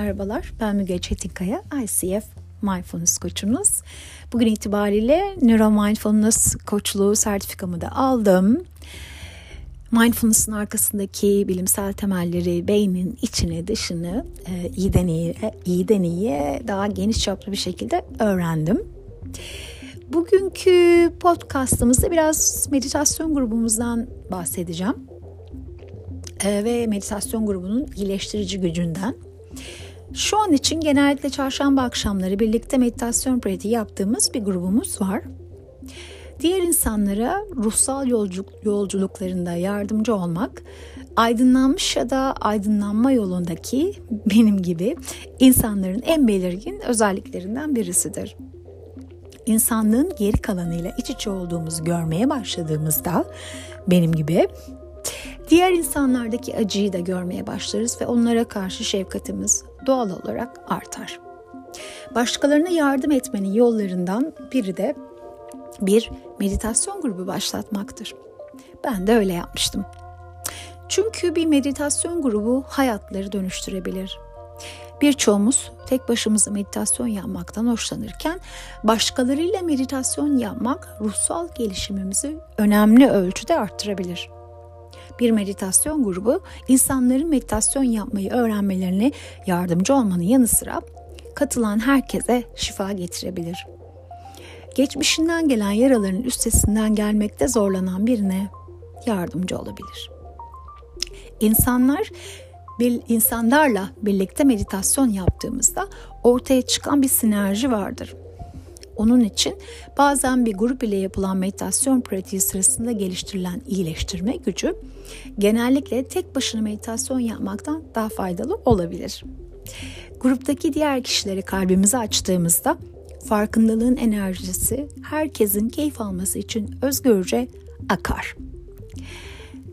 merhabalar. Ben Müge Çetinkaya, ICF Mindfulness koçunuz. Bugün itibariyle Neuro Mindfulness koçluğu sertifikamı da aldım. Mindfulness'ın arkasındaki bilimsel temelleri beynin içine dışını e, iyiden iyiye, iyiden iyiye daha geniş çaplı bir şekilde öğrendim. Bugünkü podcastımızda biraz meditasyon grubumuzdan bahsedeceğim. E, ve meditasyon grubunun iyileştirici gücünden. Şu an için genellikle çarşamba akşamları birlikte meditasyon pratiği yaptığımız bir grubumuz var. Diğer insanlara ruhsal yolculuk, yolculuklarında yardımcı olmak, aydınlanmış ya da aydınlanma yolundaki benim gibi insanların en belirgin özelliklerinden birisidir. İnsanlığın geri kalanıyla iç içe olduğumuzu görmeye başladığımızda benim gibi diğer insanlardaki acıyı da görmeye başlarız ve onlara karşı şefkatimiz doğal olarak artar. Başkalarına yardım etmenin yollarından biri de bir meditasyon grubu başlatmaktır. Ben de öyle yapmıştım. Çünkü bir meditasyon grubu hayatları dönüştürebilir. Birçoğumuz tek başımıza meditasyon yapmaktan hoşlanırken başkalarıyla meditasyon yapmak ruhsal gelişimimizi önemli ölçüde arttırabilir. Bir meditasyon grubu insanların meditasyon yapmayı öğrenmelerine yardımcı olmanın yanı sıra katılan herkese şifa getirebilir. Geçmişinden gelen yaraların üstesinden gelmekte zorlanan birine yardımcı olabilir. İnsanlar bir insanlarla birlikte meditasyon yaptığımızda ortaya çıkan bir sinerji vardır. Onun için bazen bir grup ile yapılan meditasyon pratiği sırasında geliştirilen iyileştirme gücü genellikle tek başına meditasyon yapmaktan daha faydalı olabilir. Gruptaki diğer kişileri kalbimizi açtığımızda farkındalığın enerjisi herkesin keyif alması için özgürce akar.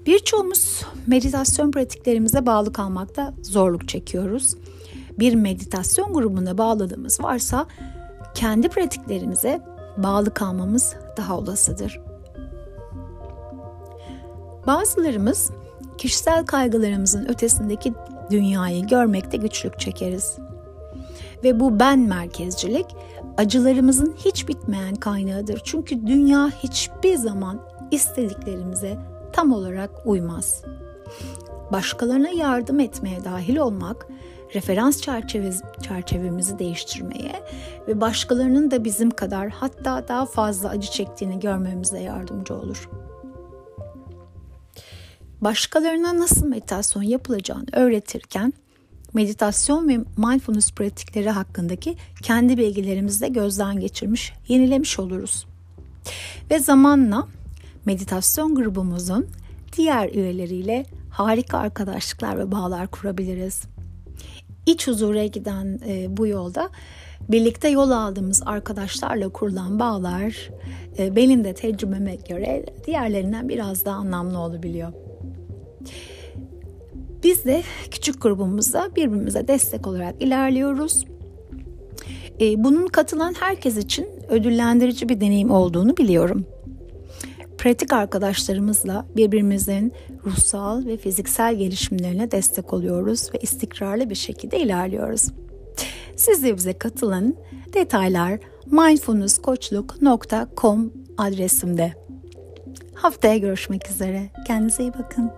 Birçoğumuz meditasyon pratiklerimize bağlı kalmakta zorluk çekiyoruz. Bir meditasyon grubuna bağladığımız varsa kendi pratiklerimize bağlı kalmamız daha olasıdır. Bazılarımız kişisel kaygılarımızın ötesindeki dünyayı görmekte güçlük çekeriz. Ve bu ben merkezcilik acılarımızın hiç bitmeyen kaynağıdır. Çünkü dünya hiçbir zaman istediklerimize tam olarak uymaz. Başkalarına yardım etmeye dahil olmak, referans çerçevemiz, çerçevemizi değiştirmeye ve başkalarının da bizim kadar hatta daha fazla acı çektiğini görmemize yardımcı olur. Başkalarına nasıl meditasyon yapılacağını öğretirken meditasyon ve mindfulness pratikleri hakkındaki kendi bilgilerimizi de gözden geçirmiş, yenilemiş oluruz. Ve zamanla meditasyon grubumuzun diğer üyeleriyle harika arkadaşlıklar ve bağlar kurabiliriz. İç huzura giden e, bu yolda birlikte yol aldığımız arkadaşlarla kurulan bağlar e, benim de tecrübeme göre diğerlerinden biraz daha anlamlı olabiliyor. Biz de küçük grubumuzda birbirimize destek olarak ilerliyoruz. E, bunun katılan herkes için ödüllendirici bir deneyim olduğunu biliyorum. Pratik arkadaşlarımızla birbirimizin ruhsal ve fiziksel gelişimlerine destek oluyoruz ve istikrarlı bir şekilde ilerliyoruz. Siz de bize katılın. Detaylar mindfulnesskoçluk.com adresimde. Haftaya görüşmek üzere. Kendinize iyi bakın.